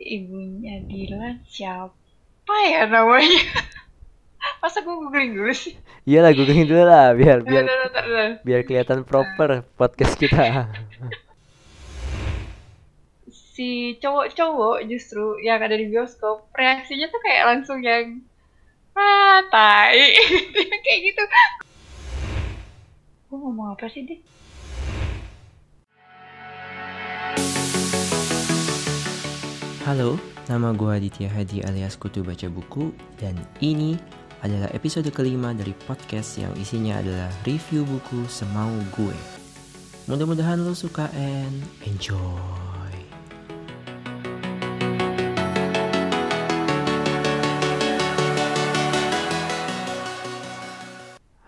ibunya Dilan siapa ya namanya? Masa gue googling dulu sih? Iyalah googling dulu lah biar biar Bentar, bentar, bentar. biar kelihatan proper podcast kita. si cowok-cowok justru yang ada di bioskop reaksinya tuh kayak langsung yang ah tai. Kayak gitu. Gue ngomong apa sih deh Halo, nama gue Aditya Hadi alias Kutu Baca Buku dan ini adalah episode kelima dari podcast yang isinya adalah review buku semau gue. Mudah-mudahan lo suka and enjoy.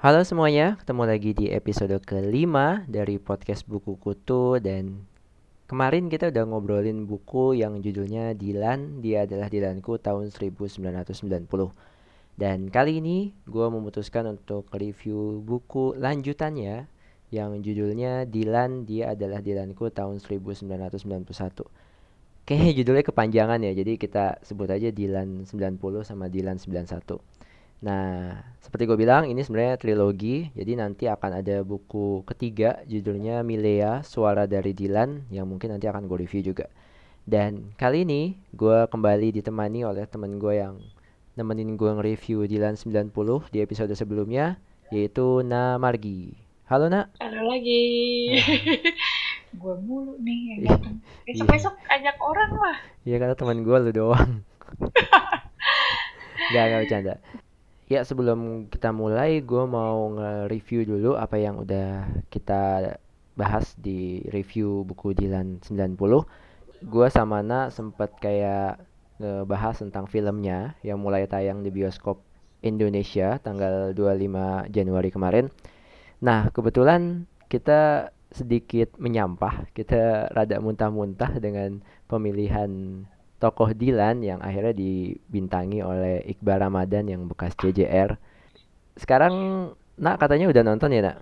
Halo semuanya, ketemu lagi di episode kelima dari podcast Buku Kutu dan kemarin kita udah ngobrolin buku yang judulnya Dilan, dia adalah Dilanku tahun 1990. Dan kali ini gue memutuskan untuk review buku lanjutannya yang judulnya Dilan, dia adalah Dilanku tahun 1991. Kayaknya judulnya kepanjangan ya, jadi kita sebut aja Dilan 90 sama Dilan 91. Nah, seperti gue bilang, ini sebenarnya trilogi. Jadi nanti akan ada buku ketiga, judulnya Milea, Suara dari Dilan, yang mungkin nanti akan gue review juga. Dan kali ini, gue kembali ditemani oleh temen gue yang nemenin gue nge-review Dilan 90 di episode sebelumnya, yaitu Na Margi. Halo, Na. ada lagi gue mulu nih yang datang besok besok ajak orang lah Iya, karena teman gue lu doang. Gak, gak bercanda. Ya, sebelum kita mulai, gue mau nge-review dulu apa yang udah kita bahas di review buku Dilan 90. Gue sama Na sempet kayak ngebahas tentang filmnya yang mulai tayang di bioskop Indonesia tanggal 25 Januari kemarin. Nah, kebetulan kita sedikit menyampah, kita rada muntah-muntah dengan pemilihan tokoh Dilan yang akhirnya dibintangi oleh Iqbal Ramadan yang bekas CJR. Sekarang nak katanya udah nonton ya nak?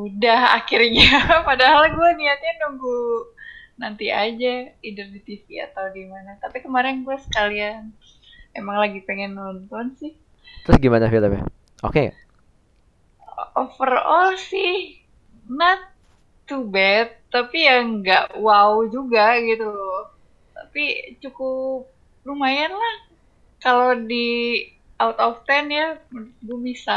udah akhirnya padahal gue niatnya nunggu nanti aja either di TV atau di mana tapi kemarin gue sekalian emang lagi pengen nonton sih Terus gimana filmnya? Oke, nggak? overall sih not too bad tapi yang nggak wow juga gitu loh tapi cukup lumayan lah kalau di out of 10 ya menurut gue bisa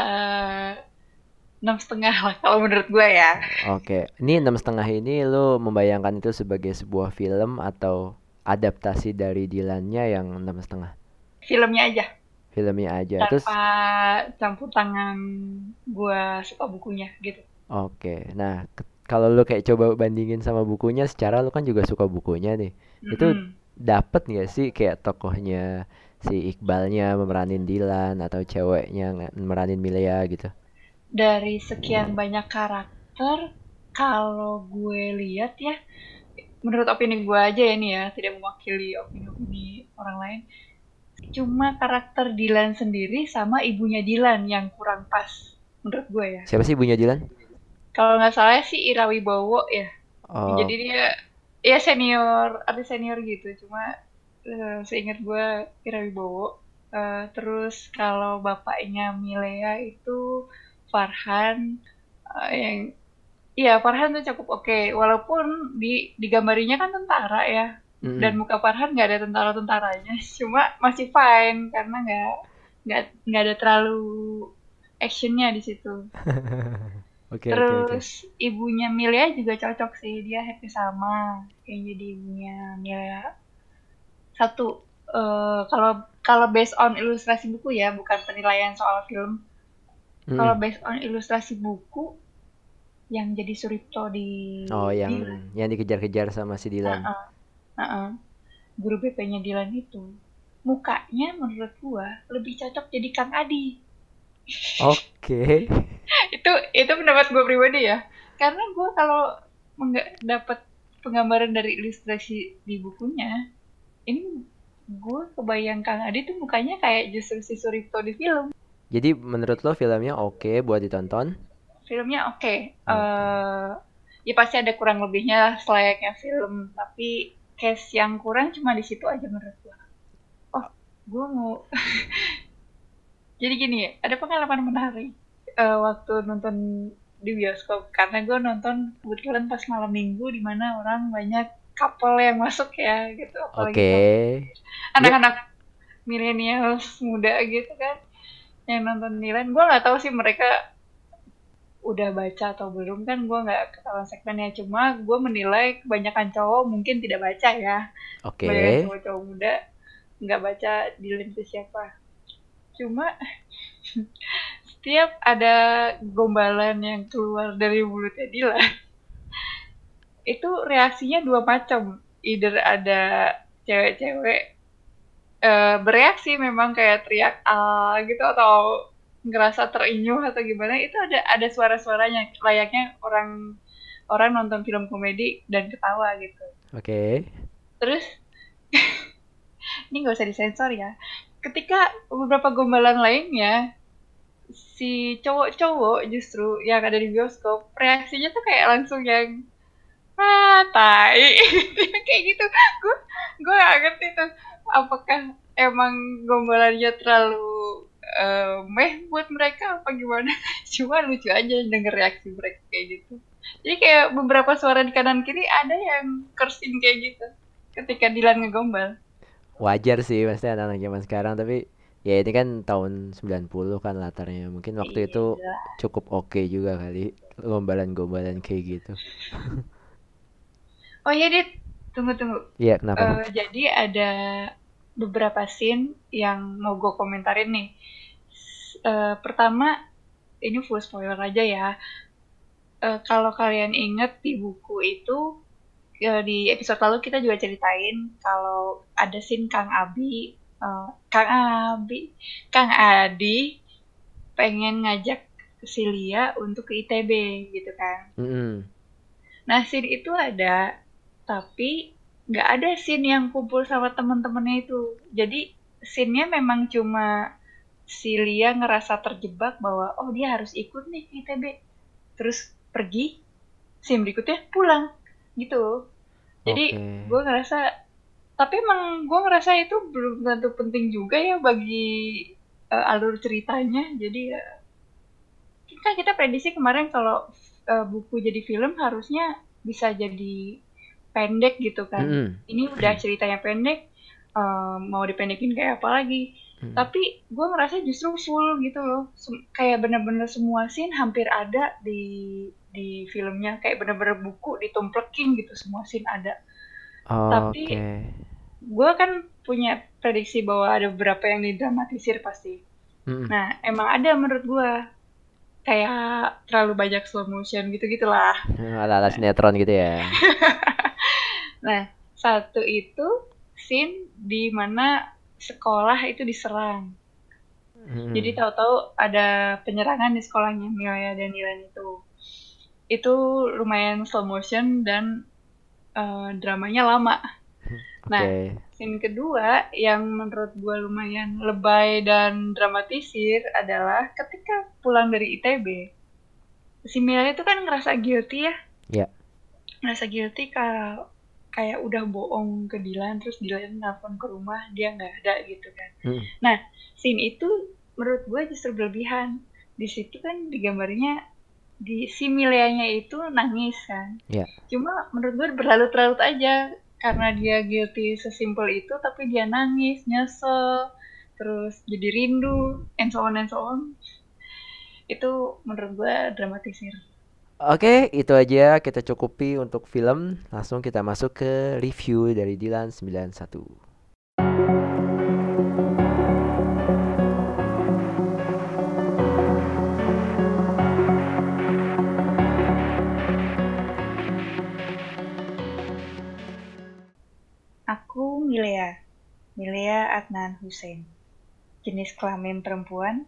enam setengah lah kalau menurut gue ya oke. Ini enam setengah ini lo membayangkan itu sebagai sebuah film atau adaptasi dari Dilannya yang enam setengah? filmnya aja Filmnya aja. Terus tanpa campur tangan gue suka bukunya gitu Oke, nah ke- kalau lu kayak coba bandingin sama bukunya, secara lu kan juga suka bukunya nih. Itu Dapet nggak sih kayak tokohnya si Iqbalnya memeranin Dilan atau ceweknya nge- meranin Milea gitu? dari sekian banyak karakter kalau gue lihat ya menurut opini gue aja ya nih ya tidak mewakili opini-opini orang lain cuma karakter Dilan sendiri sama ibunya Dilan yang kurang pas menurut gue ya Siapa sih ibunya Dilan? kalau nggak salah sih Ira Wibowo ya Oh, jadi dia ya senior artis senior gitu cuma eh, seingat gue Ira Wibowo Eh, terus kalau bapaknya Milea itu Farhan eh, yang Iya, Farhan tuh cukup oke. Walaupun di digambarinya kan tentara ya, mm-mm. dan muka Farhan nggak ada tentara-tentaranya. Cuma masih fine karena nggak nggak nggak ada terlalu actionnya di situ. Oke oke oke. Terus ibunya Milea juga cocok sih, dia happy sama kayak jadi ibunya Milea. Satu, eh, kalau kalau based on ilustrasi buku ya, bukan penilaian soal film. Mm-mm. Kalau based on ilustrasi buku, yang jadi Suripto di Oh, yang Dilan. yang dikejar-kejar sama si Dilan. Heeh, heeh. Guru BP-nya Dilan itu, mukanya menurut gua lebih cocok jadi Kang Adi. Oke. itu itu pendapat gue pribadi ya. Karena gue kalau nggak dapat penggambaran dari ilustrasi di bukunya ini gue kebayang Kang Adi tuh mukanya kayak justru si Suripto di film. Jadi menurut lo filmnya oke buat ditonton? filmnya oke. Eh, ya pasti ada kurang lebihnya selayaknya film tapi case yang kurang cuma di situ aja menurut gue oh gue mau jadi gini ada pengalaman menarik uh, waktu nonton di bioskop. Karena gue nonton kebetulan pas malam minggu di mana orang banyak couple yang masuk ya gitu. Oke. okay. anak-anak milenial muda gitu kan yang nonton Nilan gue nggak tahu sih mereka udah baca atau belum kan gue nggak ketahuan segmennya cuma gue menilai kebanyakan cowok mungkin tidak baca ya. Oke. Okay. cowok-cowok muda nggak baca di itu siapa cuma setiap ada gombalan yang keluar dari mulutnya Dilan itu reaksinya dua macam either ada cewek-cewek uh, bereaksi memang kayak teriak ah gitu atau ngerasa terinyuh atau gimana itu ada ada suara-suaranya layaknya orang orang nonton film komedi dan ketawa gitu. Oke. Okay. Terus ini nggak usah disensor ya. Ketika beberapa gombalan lainnya si cowok-cowok justru yang ada di bioskop reaksinya tuh kayak langsung yang ah tai. Kayak gitu. Gue gue gak ngerti tuh apakah emang gombalannya terlalu uh, meh buat mereka apa gimana? Cuma lucu aja denger reaksi mereka kayak gitu. Jadi kayak beberapa suara di kanan kiri ada yang cursing kayak gitu ketika Dilan ngegombal wajar sih pasti anak-anak zaman sekarang tapi ya ini kan tahun 90 kan latarnya mungkin waktu iya. itu cukup oke okay juga kali gombalan-gombalan kayak gitu oh iya dit tunggu tunggu iya kenapa uh, jadi ada beberapa scene yang mau gue komentarin nih. Uh, pertama, ini full spoiler aja ya. Uh, kalau kalian inget di buku itu, di episode lalu kita juga ceritain kalau ada scene Kang Abi, uh, Kang Abi, Kang Adi pengen ngajak si Lia untuk ke ITB gitu kan. Mm -hmm. Nah scene itu ada, tapi nggak ada scene yang kumpul sama temen-temennya itu jadi scene-nya memang cuma si Lia ngerasa terjebak bahwa oh dia harus ikut nih ITB terus pergi scene berikutnya pulang gitu jadi okay. gue ngerasa tapi emang gue ngerasa itu belum tentu penting juga ya bagi uh, alur ceritanya jadi uh, kan kita prediksi kemarin kalau uh, buku jadi film harusnya bisa jadi pendek gitu kan. Mm. Ini udah ceritanya pendek, um, mau dipendekin kayak apa lagi. Mm. Tapi gue ngerasa justru full gitu loh. Sem kayak bener-bener semua scene hampir ada di di filmnya. Kayak bener-bener buku ditumplekin gitu semua scene ada. Oh, Tapi okay. gue kan punya prediksi bahwa ada beberapa yang didramatisir pasti. Mm. Nah emang ada menurut gue kayak terlalu banyak slow motion gitu gitulah. Ala-ala sinetron gitu ya. Nah, satu itu scene di mana sekolah itu diserang. Hmm. Jadi tahu-tahu ada penyerangan di sekolahnya Mioya dan Dilan itu. Itu lumayan slow motion dan uh, dramanya lama. Nah, scene kedua yang menurut gue lumayan lebay dan dramatisir adalah ketika pulang dari ITB. Si Mila itu kan ngerasa guilty ya. Iya. Yeah. Ngerasa guilty kalau kayak udah bohong ke Dilan terus Dilan nelfon ke rumah dia nggak ada gitu kan hmm. nah scene itu menurut gue justru berlebihan di situ kan digambarnya di si Milianya itu nangis kan yeah. cuma menurut gue berlarut-larut aja karena dia guilty sesimpel itu tapi dia nangis nyesel terus jadi rindu and so on and so on itu menurut gue dramatisir Oke, itu aja kita cukupi untuk film. Langsung kita masuk ke review dari Dilan 91. Milea, Milea Adnan Hussein. Jenis kelamin perempuan,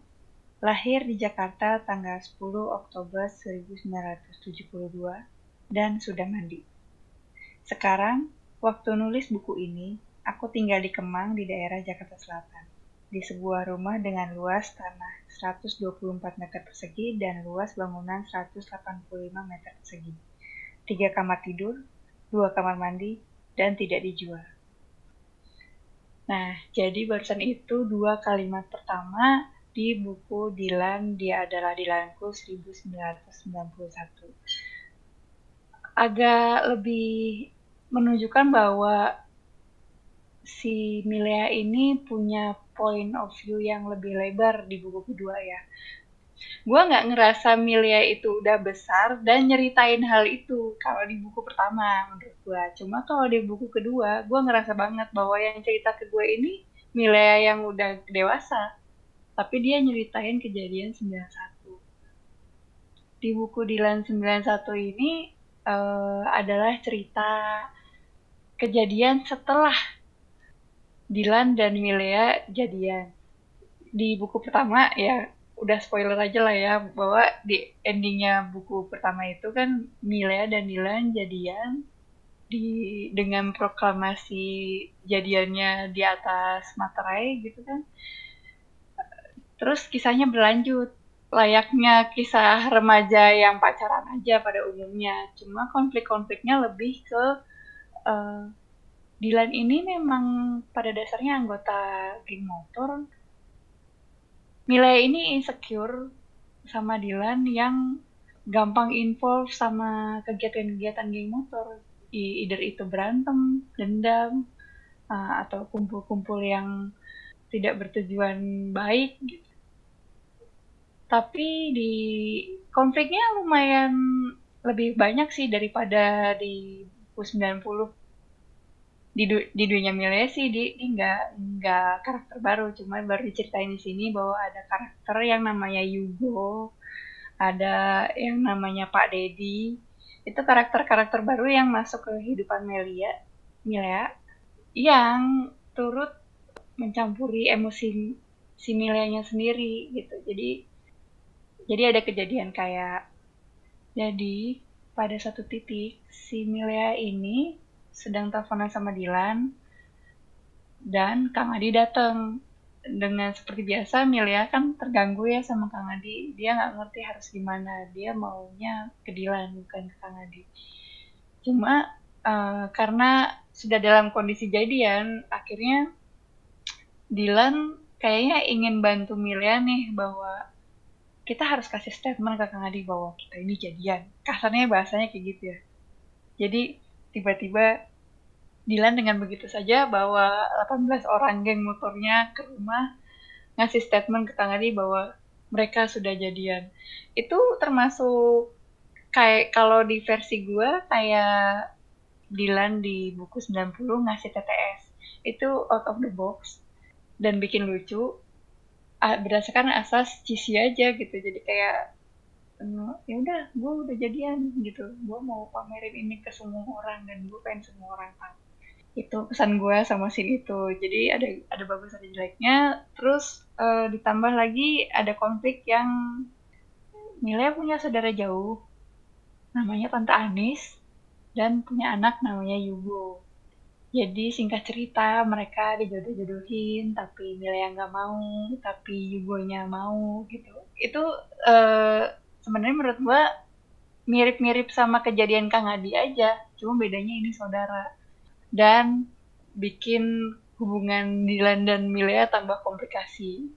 Lahir di Jakarta tanggal 10 Oktober 1972 dan sudah mandi. Sekarang, waktu nulis buku ini, aku tinggal di Kemang di daerah Jakarta Selatan, di sebuah rumah dengan luas tanah 124 meter persegi dan luas bangunan 185 meter persegi. Tiga kamar tidur, dua kamar mandi, dan tidak dijual. Nah, jadi barusan itu dua kalimat pertama di buku Dilan Dia Adalah Dilanku 1991. Agak lebih menunjukkan bahwa si Milea ini punya point of view yang lebih lebar di buku kedua ya gue nggak ngerasa Milia itu udah besar dan nyeritain hal itu kalau di buku pertama menurut gue cuma kalau di buku kedua gue ngerasa banget bahwa yang cerita ke gue ini Milia yang udah dewasa tapi dia nyeritain kejadian 91 di buku Dilan 91 ini uh, adalah cerita kejadian setelah Dilan dan Milea jadian. Di buku pertama ya udah spoiler aja lah ya bahwa di endingnya buku pertama itu kan Milea dan Dylan jadian di dengan proklamasi jadiannya di atas materai gitu kan. Terus kisahnya berlanjut. Layaknya kisah remaja yang pacaran aja pada umumnya. Cuma konflik-konfliknya lebih ke uh, Dylan ini memang pada dasarnya anggota geng motor Mila ini insecure sama Dylan yang gampang involve sama kegiatan-kegiatan geng motor. Either itu berantem, dendam, uh, atau kumpul-kumpul yang tidak bertujuan baik gitu. Tapi di konfliknya lumayan lebih banyak sih daripada di 90 di du di dunia Milea sih di di nggak nggak karakter baru. Cuma baru diceritain di sini bahwa ada karakter yang namanya Yugo ada yang namanya Pak Dedi itu karakter-karakter baru yang masuk ke kehidupan Melia Milea yang turut mencampuri emosi si Mileanya sendiri gitu. Jadi jadi ada kejadian kayak jadi pada satu titik si Milea ini sedang teleponan sama Dilan dan Kang Adi datang dengan seperti biasa Milia kan terganggu ya sama Kang Adi. Dia nggak ngerti harus gimana. Dia maunya ke Dilan bukan ke Kang Adi. Cuma uh, karena sudah dalam kondisi jadian akhirnya Dilan kayaknya ingin bantu Milia nih bahwa kita harus kasih statement ke Kang Adi bahwa kita ini jadian. Kasarnya bahasanya kayak gitu ya. Jadi tiba-tiba Dilan dengan begitu saja bawa 18 orang geng motornya ke rumah ngasih statement ke Kang Adi bahwa mereka sudah jadian. Itu termasuk kayak kalau di versi gue kayak Dilan di buku 90 ngasih TTS. Itu out of the box dan bikin lucu berdasarkan asas cheesy aja gitu. Jadi kayak ya udah gue udah jadian gitu. Gue mau pamerin ini ke semua orang dan gue pengen semua orang tahu. Itu pesan gue sama scene itu. Jadi ada ada bagus ada jeleknya. Terus uh, ditambah lagi ada konflik yang Milea punya saudara jauh namanya Tante Anis dan punya anak namanya Yugo. Jadi singkat cerita mereka dijodoh-jodohin tapi Milea nggak mau tapi Yugonya mau gitu. Itu uh, sebenarnya menurut gue mirip-mirip sama kejadian Kang Adi aja cuma bedanya ini saudara. Dan bikin hubungan Dilan dan Milea tambah komplikasi.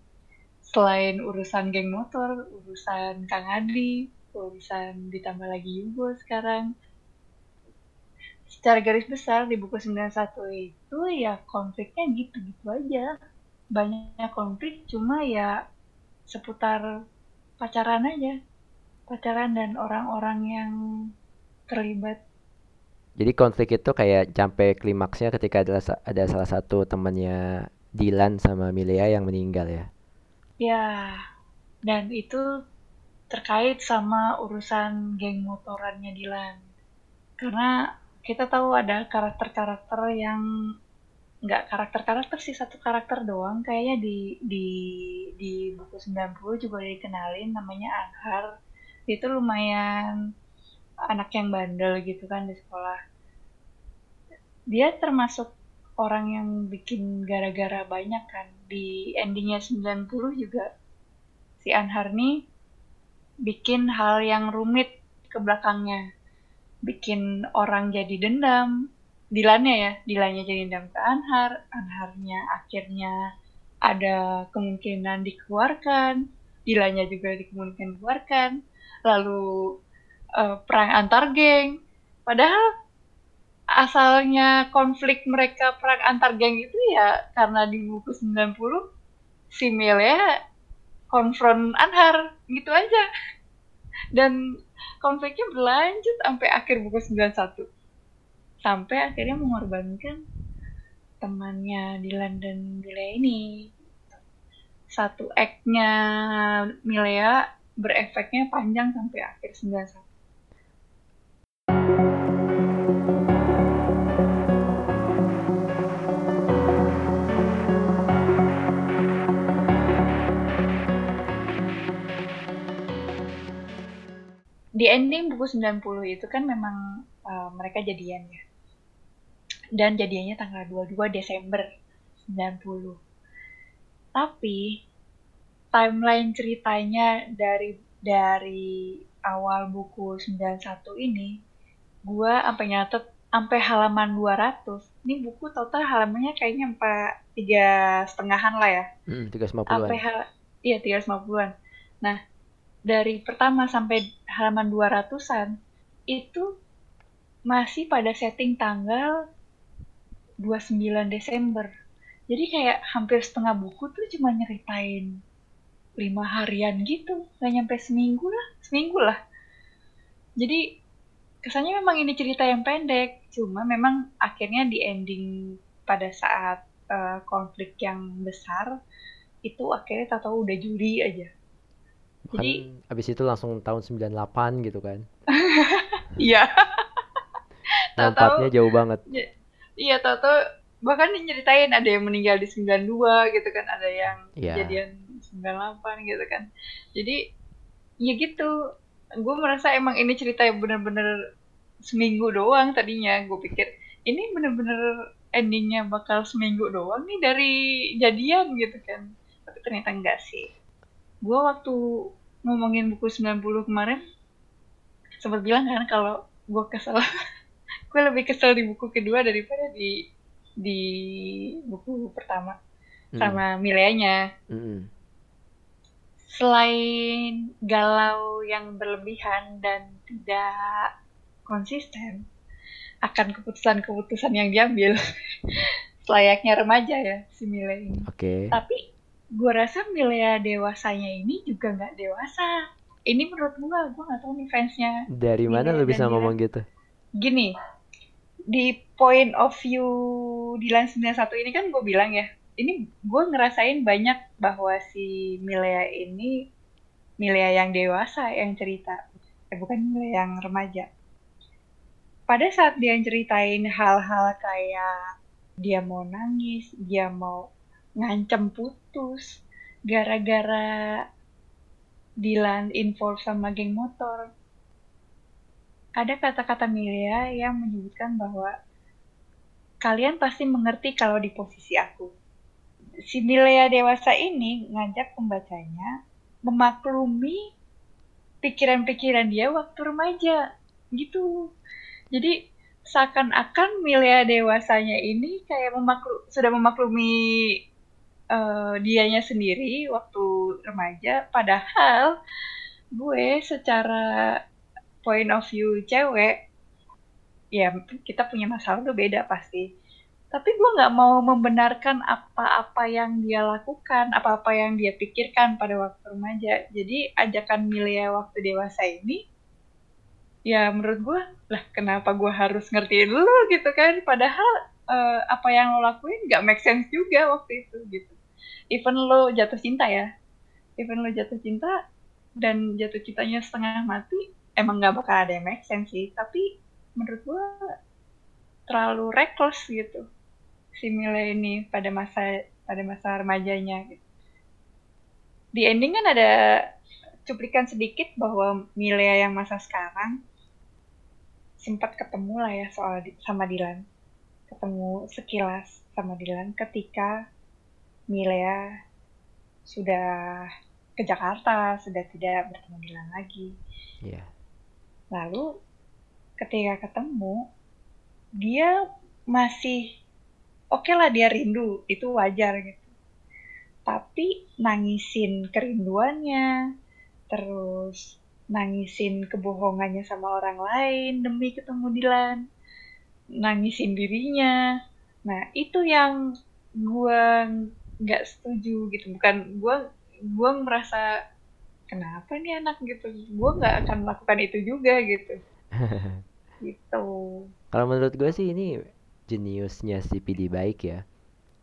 Selain urusan geng motor urusan Kang Adi urusan ditambah lagi Yugo sekarang. Secara garis besar di buku 91 itu ya konfliknya gitu-gitu aja. Banyak konflik cuma ya seputar pacaran aja pacaran dan orang-orang yang terlibat. Jadi konflik itu kayak sampai klimaksnya ketika ada, ada salah satu temannya Dilan sama Milia yang meninggal ya. Ya, dan itu terkait sama urusan geng motorannya Dilan. Karena kita tahu ada karakter-karakter yang nggak karakter-karakter sih satu karakter doang kayaknya di di di buku 90 juga dikenalin namanya Anhar itu lumayan anak yang bandel gitu kan di sekolah. Dia termasuk orang yang bikin gara-gara banyak kan. Di endingnya 90 juga si Anhar nih bikin hal yang rumit ke belakangnya. Bikin orang jadi dendam. Dilannya ya, Dilannya jadi dendam ke Anhar, Anharnya akhirnya ada kemungkinan dikeluarkan, Dilannya juga dikemungkinan dikeluarkan, lalu uh, perang antar geng. Padahal asalnya konflik mereka perang antar geng itu ya karena di buku 90 si Melia konfront Anhar gitu aja. Dan konfliknya berlanjut sampai akhir buku 91 sampai akhirnya mengorbankan temannya Dylan dan Milea ini satu act-nya Milea berefeknya panjang sampai akhir 91 di ending buku 90 itu kan memang uh, mereka jadian ya. Dan jadiannya tanggal 22 Desember 90. Tapi timeline ceritanya dari dari awal buku 91 ini gua sampai nyatet sampai halaman 200. Ini buku total halamannya kayaknya sampai tiga setengahan lah ya. Hmm, 350-an. Sampai hal iya 350-an. Nah, dari pertama sampai halaman 200-an itu masih pada setting tanggal 29 Desember. Jadi kayak hampir setengah buku tuh cuma nyeritain lima harian gitu, nggak nyampe seminggu lah, seminggu lah. Jadi kesannya memang ini cerita yang pendek, cuma memang akhirnya di ending pada saat uh, konflik yang besar itu akhirnya tak tahu udah Juli aja Bukan Jadi abis itu langsung tahun 98 gitu kan. Iya. Lompatnya jauh banget. Iya, tahu-tahu bahkan nyeritain ada yang meninggal di 92 gitu kan, ada yang yeah. kejadian 98 gitu kan. Jadi ya gitu. Gue merasa emang ini cerita yang bener-bener seminggu doang tadinya. Gue pikir ini bener-bener endingnya bakal seminggu doang nih dari jadian gitu kan. Tapi ternyata enggak sih. Gue waktu ngomongin buku 90 kemarin sempat bilang kan kalau gue kesel gue lebih kesel di buku kedua daripada di di buku pertama hmm. sama Mileanya hmm. Selain galau yang berlebihan dan tidak konsisten akan keputusan-keputusan yang diambil selayaknya remaja ya si Mile ini. Oke. Okay. Tapi gue rasa Milea dewasanya ini juga nggak dewasa ini menurut gue gue nggak tahu nih fansnya dari mana lo bisa ngomong gitu gini di point of view Dilan 91 ini kan gue bilang ya ini gue ngerasain banyak bahwa si Milea ini Milea yang dewasa yang cerita eh bukan Milea yang remaja pada saat dia ceritain hal-hal kayak dia mau nangis dia mau ngancem putus gara-gara Dilan involve sama geng motor. Ada kata-kata Milia yang menyebutkan bahwa kalian pasti mengerti kalau di posisi aku. Si Milia dewasa ini ngajak pembacanya memaklumi pikiran-pikiran dia waktu remaja. Gitu. Jadi seakan-akan Milia dewasanya ini kayak memaklu, sudah memaklumi uh, dianya sendiri waktu remaja. Padahal gue secara point of view cewek ya kita punya masalah tuh beda pasti tapi gue nggak mau membenarkan apa-apa yang dia lakukan apa-apa yang dia pikirkan pada waktu remaja. Jadi ajakan Milia waktu dewasa ini ya menurut gue lah kenapa gue harus ngertiin lu gitu kan? Padahal uh, apa yang lo lakuin nggak make sense juga waktu itu gitu. Even lo jatuh cinta ya. Even lo jatuh cinta dan jatuh cintanya setengah mati emang nggak bakal ada yang make sense sih. Tapi menurut gua terlalu reckless gitu si Mila ini pada masa pada masa remajanya gitu. di ending kan ada cuplikan sedikit bahwa Mila yang masa sekarang sempat ketemu lah ya soal sama Dilan ketemu sekilas sama Dilan ketika Milea sudah ke Jakarta, sudah tidak bertemu Dilan lagi. Yeah. Lalu ketika ketemu, dia masih oke okay lah dia rindu. Itu wajar gitu. Tapi nangisin kerinduannya terus nangisin kebohongannya sama orang lain demi ketemu Dilan nangisin dirinya. Nah itu yang gue nggak setuju gitu. Bukan gue gue merasa kenapa nih anak? gitu. Gue nggak akan melakukan itu juga gitu. Gitu. Kalau menurut gue sih ini jeniusnya si PD baik ya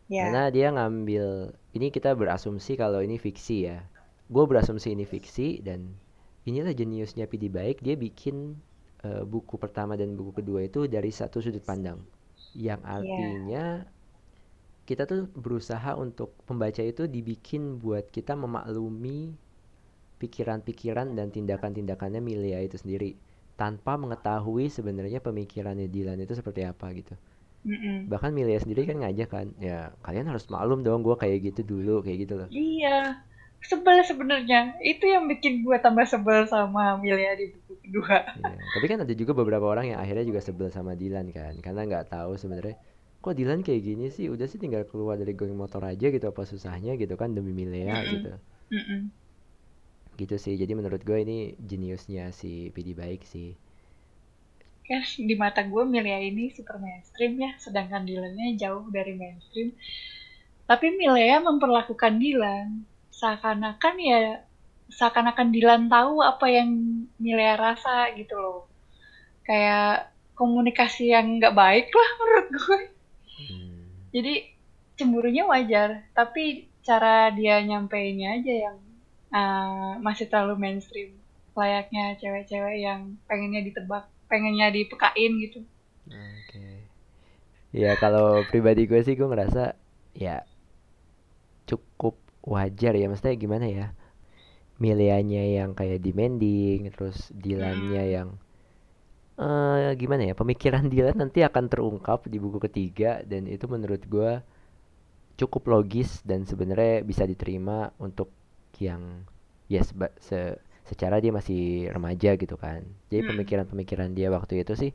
yeah. karena dia ngambil ini kita berasumsi kalau ini fiksi ya gue berasumsi ini fiksi dan inilah jeniusnya PD baik dia bikin uh, buku pertama dan buku kedua itu dari satu sudut pandang yang iya. artinya yeah kita tuh berusaha untuk pembaca itu dibikin buat kita memaklumi pikiran-pikiran dan tindakan-tindakannya Milia itu sendiri tanpa mengetahui sebenarnya pemikirannya Dylan itu seperti apa gitu. Mm-mm. Bahkan Milia sendiri kan ngajak kan, ya kalian harus maklum dong gue kayak gitu dulu kayak gitu loh. Iya, sebel sebenarnya. Itu yang bikin gue tambah sebel sama Milia di buku kedua. Iya. Tapi kan ada juga beberapa orang yang akhirnya juga sebel sama Dylan kan, karena nggak tahu sebenarnya kok Dylan kayak gini sih udah sih tinggal keluar dari geng motor aja gitu apa susahnya gitu kan demi Milea mm -mm. gitu mm -mm. gitu sih jadi menurut gue ini jeniusnya si PD baik sih ya di mata gue Milea ini super mainstream ya sedangkan Dylannya jauh dari mainstream. Tapi Milea memperlakukan Dylan seakan-akan ya seakan-akan Dylan tahu apa yang Milea rasa gitu loh. Kayak komunikasi yang nggak baik lah menurut gue jadi cemburunya wajar tapi cara dia nyampeinnya aja yang uh, masih terlalu mainstream. Layaknya cewek-cewek yang pengennya ditebak pengennya dipekain gitu oke okay. ya kalau pribadi gue sih gue ngerasa ya cukup wajar ya maksudnya gimana ya Milianya yang kayak demanding terus Dilannya hmm. yang uh, gimana ya pemikiran Dylan nanti akan terungkap di buku ketiga dan itu menurut gue cukup logis dan sebenarnya bisa diterima untuk yang ya seba, se, secara dia masih remaja gitu kan. Jadi hmm. pemikiran-pemikiran dia waktu itu sih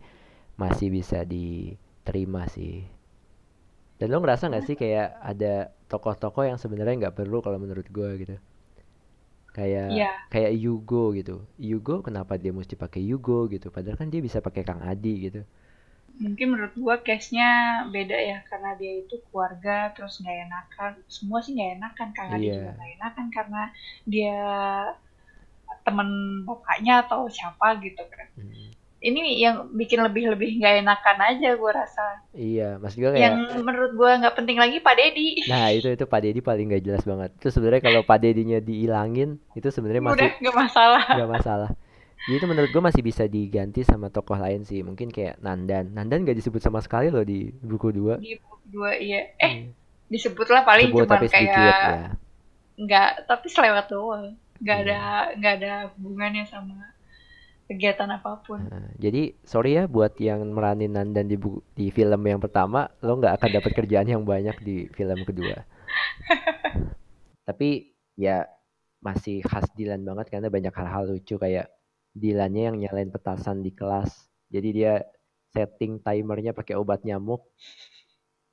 masih bisa diterima sih. Dan lo ngerasa nggak sih kayak ada tokoh-tokoh yang sebenarnya nggak perlu kalau menurut gue gitu? Kayak yeah. kayak Yugo gitu. Yugo kenapa dia mesti pakai Yugo gitu? Padahal kan dia bisa pakai Kang Adi gitu. Mungkin menurut gua case-nya beda ya karena dia itu keluarga terus nggak enakan. Semua sih nggak enakan Kang Adi yeah. juga nggak enakan karena dia temen bapaknya atau siapa gitu kan hmm. Ini yang bikin lebih lebih nggak enakan aja gue rasa. Iya mas gue kayak yang menurut gue nggak penting lagi pak dedi nah itu itu pak dedi paling nggak jelas banget. Itu sebenarnya kalau pak dedinya dihilangin itu sebenarnya masih nggak masalah. Nggak masalah. Jadi itu menurut gue masih bisa diganti sama tokoh lain sih. Mungkin kayak Nandan. Nandan nggak disebut sama sekali loh di buku dua. Di buku dua iya. Eh hmm. disebut lah paling cuma kayak sedikit, ya. nggak tapi selewat doang nggak hmm. ada nggak ada hubungannya sama kegiatan apa pun. Nah, jadi sorry ya buat yang meranin Nandan di di film yang pertama, lo nggak akan dapat kerjaan yang banyak di film kedua. Tapi ya masih khas Dilan banget karena banyak hal-hal lucu kayak Dilannya yang nyalain petasan di kelas. Jadi dia setting timernya pakai obat nyamuk.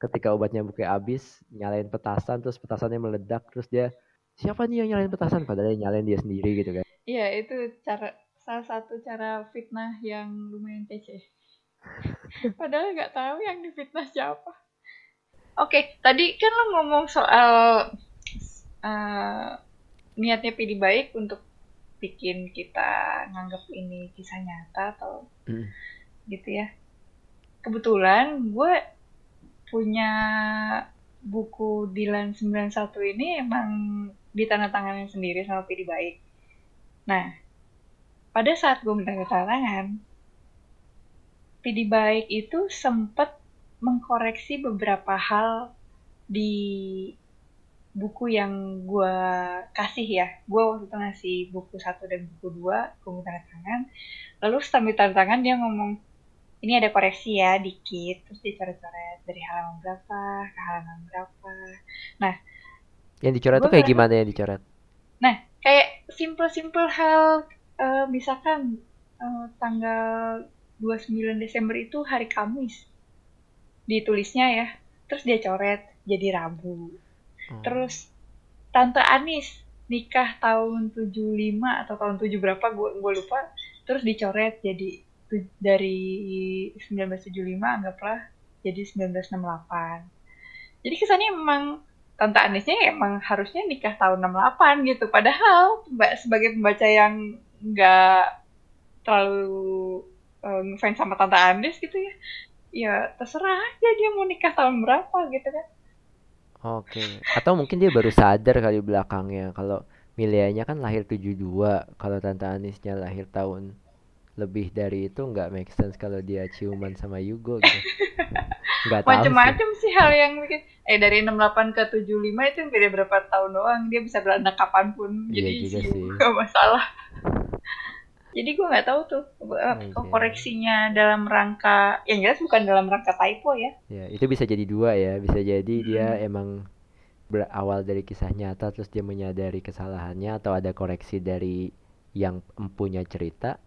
Ketika obat nyamuknya habis, nyalain petasan terus petasannya meledak terus dia siapa nih yang nyalain petasan padahal dia nyalain dia sendiri gitu kan. Iya, itu cara salah satu cara fitnah yang lumayan kece. Padahal nggak tahu yang difitnah siapa. Oke, okay, tadi kan lo ngomong soal uh, niatnya pilih baik untuk bikin kita nganggap ini kisah nyata atau mm. gitu ya. Kebetulan gue punya buku Dilan 91 ini emang ditandatanganin sendiri sama pilih baik. Nah, pada saat gue tangan, PD baik itu sempat mengkoreksi beberapa hal di buku yang gue kasih ya. Gue waktu itu ngasih buku satu dan buku dua, gue tanda tangan. Lalu sambil tanda tangan dia ngomong, ini ada koreksi ya dikit, terus dicoret-coret dari halaman berapa ke halaman berapa. Nah, yang dicoret itu kayak gimana yang dicoret? Nah, kayak simple-simple hal uh, misalkan uh, tanggal 29 Desember itu hari Kamis. ditulisnya ya terus dia coret jadi Rabu Oh. terus Tante Anis nikah tahun 75 atau tahun 7 berapa gue gue lupa terus dicoret jadi tu- dari 1975 anggaplah jadi 1968 jadi kesannya memang Tante Anisnya emang harusnya nikah tahun 68 gitu padahal mbak sebagai pembaca yang nggak terlalu eh, ngefans sama Tante Anis gitu ya ya terserah aja dia mau nikah tahun berapa gitu kan Oke. Atau mungkin dia baru sadar kali belakangnya kalau Mileanya kan lahir 72, kalau Tante Anisnya lahir tahun lebih dari itu nggak make sense kalau dia ciuman sama Yugo gitu. Nggak tahu sih. macem-macem sih hal yang bikin eh dari 68 ke 75 itu beda berapa tahun doang dia bisa beranak kapan pun Iya jadi juga sih gak masalah jadi gue nggak tahu tuh eh, Oke. koreksinya dalam rangka yang jelas bukan dalam rangka typo ya Ya, itu bisa jadi dua ya. Bisa jadi dia Hmm. emang berawal dari kisah nyata terus dia menyadari kesalahannya atau ada koreksi dari yang empunya cerita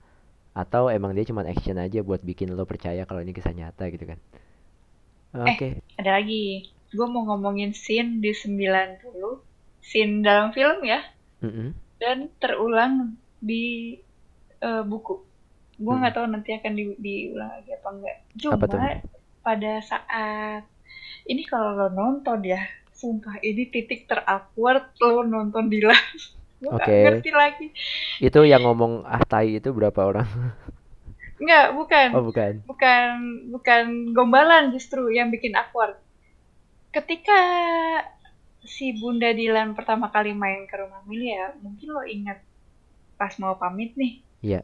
atau emang dia cuma action aja buat bikin lo percaya kalau ini kisah nyata gitu kan. Oke. ada lagi gue mau ngomongin scene di 90 scene dalam film ya Mm-mm. dan terulang di eh, buku gue Hmm. nggak tahu nanti akan di- diulang lagi apa enggak cuma Apa tuh? pada saat ini kalau lo nonton ya sumpah ini titik terawkward lo nonton Dilan gue Oke. ngerti lagi Itu yang ngomong ah tai itu berapa orang? nggak bukan Oh, bukan. bukan bukan gombalan justru yang bikin awkward ketika si Bunda Dilan pertama kali main ke rumah Milia mungkin lo ingat pas mau pamit nih Iya.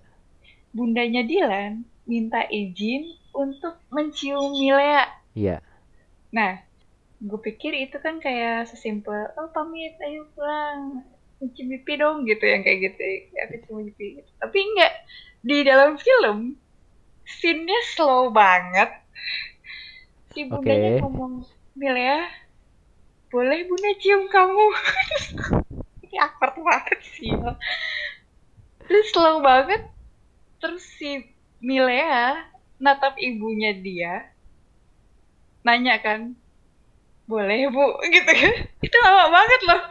bundanya Dilan minta izin untuk mencium Milea Iya. Nah, gue pikir itu kan kayak sesimpel, oh pamit, ayo pulang, cuci pipi dong gitu yang kayak gitu, ya cuma pipi. Gitu. Tapi enggak, di dalam film, scene-nya slow banget. Si bundanya Oke. ngomong, Milea, boleh bunda cium kamu? Ini awkward banget sih. ya. Terus slow banget, terus si Milea natap ibunya dia, nanya kan boleh bu gitu kan itu lama banget loh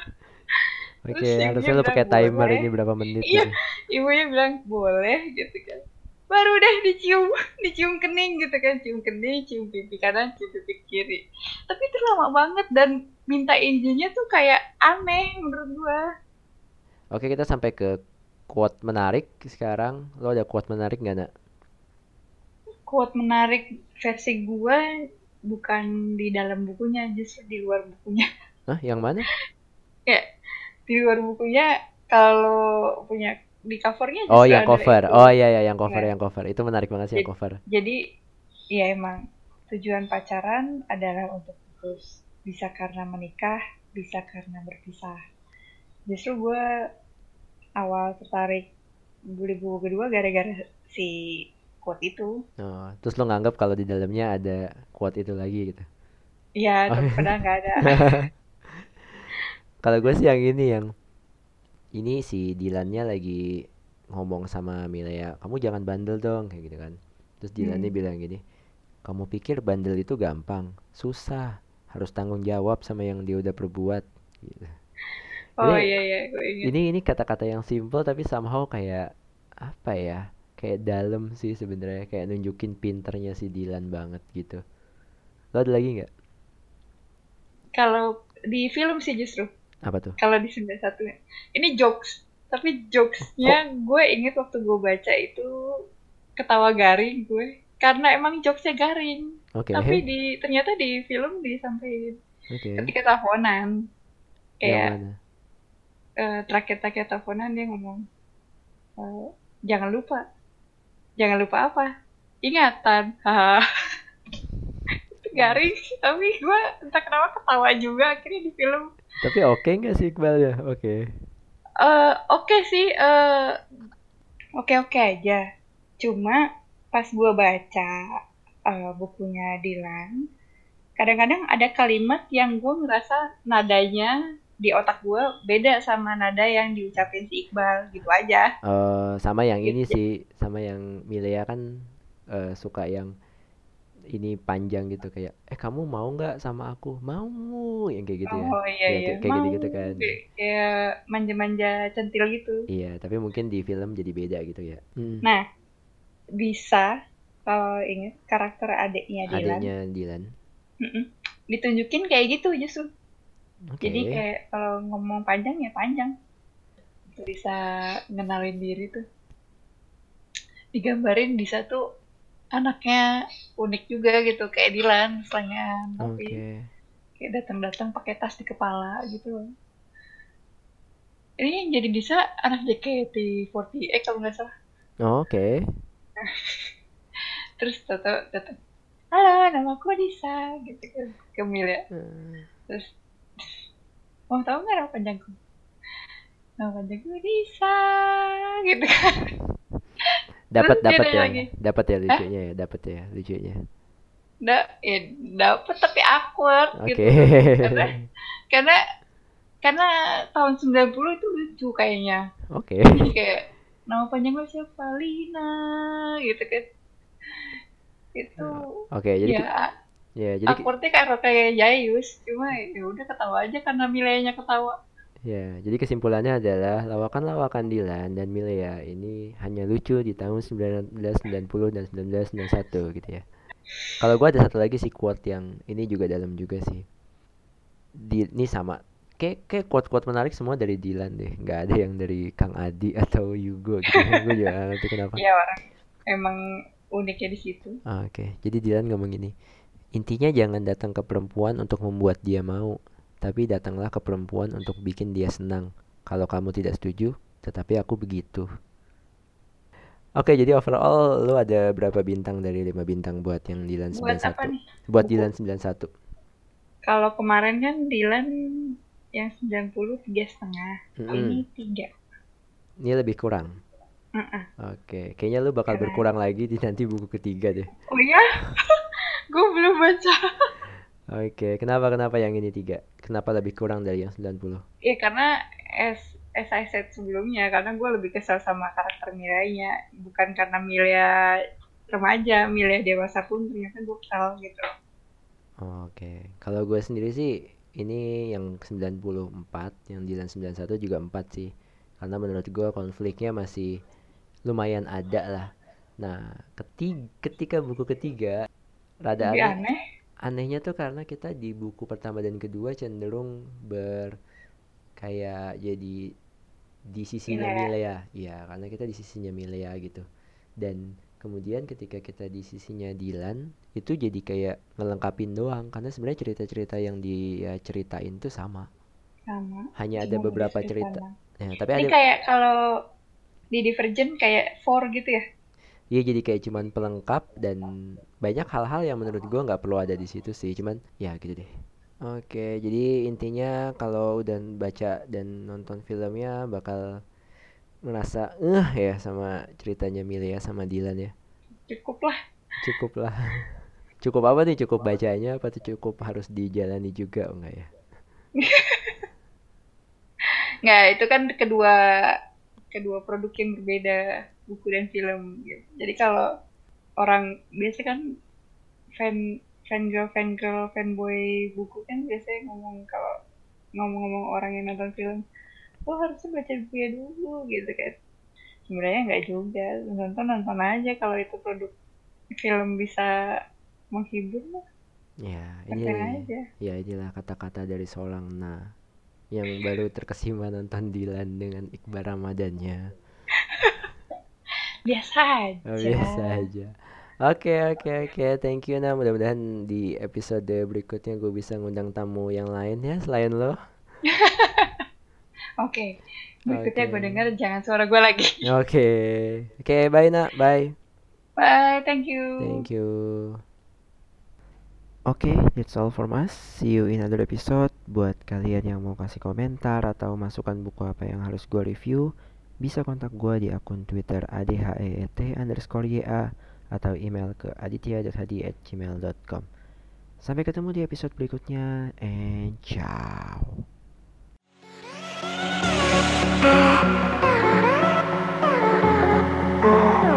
Oke, ibunya harusnya lo pakai timer "Boleh." ini berapa menit Iya. gitu. ibunya bilang boleh gitu kan baru deh dicium dicium kening gitu kan cium kening cium pipi kanan cium pipi kiri tapi itu lama banget dan minta izinnya tuh kayak aneh menurut gua Oke, kita sampai ke quote menarik sekarang. Lo ada quote menarik nggak, Nak? quote menarik versi gua bukan di dalam bukunya justru di luar bukunya Hah, yang mana? kayak di luar bukunya kalau punya di covernya Oh, justru yang ada cover. itu. Oh iya ya, yang cover, Iya. yang cover. Itu menarik banget sih yang Jadi- cover. Jadi ya emang tujuan pacaran adalah untuk terus bisa karena menikah, bisa karena berpisah. Justru gue awal tertarik beli buku kedua gara-gara si quote itu. Oh, terus lo nganggap kalau di dalamnya ada quote itu lagi gitu. Ya, Oh. padahal nggak ada. Kalau gue sih yang ini yang ini si Dilannya lagi ngomong sama Milea, kamu jangan bandel dong kayak gitu kan. Terus Dilannya Hmm. bilang gini, kamu pikir bandel itu gampang? Susah, harus tanggung jawab sama yang dia udah perbuat. Gitu. Oh Ini- iya iya. Ini ini kata-kata yang simple tapi somehow kayak apa ya? Kayak dalam sih sebenarnya, kayak nunjukin pinternya si Dilan banget gitu. Lo ada lagi nggak? Kalau di film sih justru, Apa tuh? kalau di 91 ini jokes. Tapi jokesnya gue inget waktu gue baca itu ketawa garing gue. Karena emang jokesnya garing. Oke, Tapi di ternyata di film disampaikan oke. ketika teleponan kayak mana? eh, terakhir-terakhir teleponan dia ngomong eh, jangan lupa jangan lupa apa ingatan haha Itu garing sih, tapi gue entah kenapa ketawa juga akhirnya di film Tapi oke nggak sih Iqbal ya? Oke. Eh, oke sih eh, oke oke aja cuma pas gue baca eh, bukunya Dilan kadang-kadang ada kalimat yang gue ngerasa nadanya di otak gue beda sama nada yang diucapin si Iqbal gitu aja Eh, sama yang ini Gitu. sih, sama yang Milea kan eh, suka yang ini panjang gitu kayak eh kamu mau nggak sama aku mau yang kayak gitu ya Oh iya ya iya kayak kayak mau gitu gitu kan kayak manja-manja centil gitu. iya tapi mungkin di film jadi beda gitu ya hmm. Nah, bisa kalau inget karakter adiknya Dylan adanya Dylan mm-mm, ditunjukin kayak gitu justru. oke Jadi kayak kalau ngomong panjang ya panjang. Bisa ngenalin diri tuh. Digambarin di satu anaknya unik juga gitu kayak Dylan misalnya tapi kayak datang-datang pakai tas di kepala gitu. Ini yang jadi bisa anak JKT48 kalau nggak salah. Oh, oke terus Toto datang halo nama aku Disa gitu kan ke Milya Hmm. terus mau tahu nggak nama panjangku nama panjangku Disa gitu kan dapat dapat ya. dapat ya lucunya ya dapat ya lucunya. Da ya dapet tapi awkward oke. gitu. Karena karena karena tahun 90 itu lucu kayaknya. Oke. Jadi kayak nama panjang lu siapa? Lina gitu kan. Itu oke jadi ki- ya ya jadi awkwardnya kayak kayak Jayus cuma ya udah ketawa aja karena Milenya ketawa Ya, jadi kesimpulannya adalah lawakan-lawakan Dilan dan Milea ini hanya lucu di tahun 1990 dan 1991 gitu ya. Kalau gua ada satu lagi sih quote yang ini juga dalam juga sih. Di, ini sama. Kayak kayak quote-quote menarik semua dari Dilan deh. nggak ada yang dari Kang Adi atau Yugo gitu. gue juga ngerti kenapa. ya orang emang uniknya di situ Ah, Oke, jadi Dilan ngomong gini. Intinya jangan datang ke perempuan untuk membuat dia mau, tapi datanglah ke perempuan untuk bikin dia senang. Kalau kamu tidak setuju, tetapi aku begitu. Oke, jadi overall lu ada berapa bintang dari 5 bintang buat yang Dilan buat apa 91? nih Buat Buku? Dilan 91. kalau kemarin kan Dylan yang 90 tiga setengah Mm-mm. ini tiga Ini lebih kurang. Heeh. Oke, kayaknya lu bakal Karena- berkurang lagi di nanti buku ketiga deh. oh iya gue belum baca Oke, kenapa kenapa yang ini tiga? Kenapa lebih kurang dari yang 90? ya karena as as I said sebelumnya karena gue lebih kesal sama karakter Milenya bukan karena Milya remaja Milya dewasa pun ternyata gue kesal gitu Oke, kalau gue sendiri sih ini yang 94, yang Dilan 91 juga 4 sih. Karena menurut gue konfliknya masih lumayan ada lah. Nah, ketiga, ketika buku ketiga rada aneh Anehnya tuh karena kita di buku pertama dan kedua cenderung ber kayak jadi di sisinya Milea. Milea. Iya, karena kita di sisinya Milea gitu. Dan kemudian ketika kita di sisinya Dilan itu jadi kayak ngelengkapin doang karena sebenarnya cerita-cerita yang dia ceritain tuh sama. sama Hanya ada beberapa cerita. Ya, tapi ini ada kayak kalau di Divergent kayak four gitu ya Iya jadi kayak cuman pelengkap dan banyak hal-hal yang menurut gua nggak perlu ada di situ sih cuman ya gitu deh. Oke jadi intinya kalau udah baca dan nonton filmnya bakal ngerasa eh ya sama ceritanya Milia sama Dylan ya. Cukup lah. Cukup lah. Cukup apa nih? Cukup bacanya apa tuh? Cukup harus dijalani juga enggak ya? Nggak itu kan kedua kedua produk yang berbeda buku dan film gitu. jadi kalau orang biasa kan fan fan girl fan girl fanboy buku kan biasanya ngomong kalau ngomong-ngomong orang yang nonton film lo harusnya baca bukunya dulu gitu kan. Sebenarnya nggak juga nonton nonton aja kalau itu produk film bisa menghibur mah. Ya ini aja. Ya inilah kata-kata dari seorang nah yang baru terkesima nonton Dylan dengan Iqbal Ramadannya biasa aja Oh, biasa aja. Oke oke oke, thank you nah. Mudah-mudahan di episode berikutnya gue bisa ngundang tamu yang lain ya selain lo. oke berikutnya gue denger jangan suara gue lagi Oke oke, bye nak, bye. bye thank you Thank you. Oke, okay, that's all for us. See you in another episode. Buat kalian yang mau kasih komentar atau masukan buku apa yang harus gue review, bisa kontak gue di akun Twitter adheet underscore ya atau email ke aditya.hadi@gmail.com. Sampai ketemu di episode berikutnya, and ciao. Oh.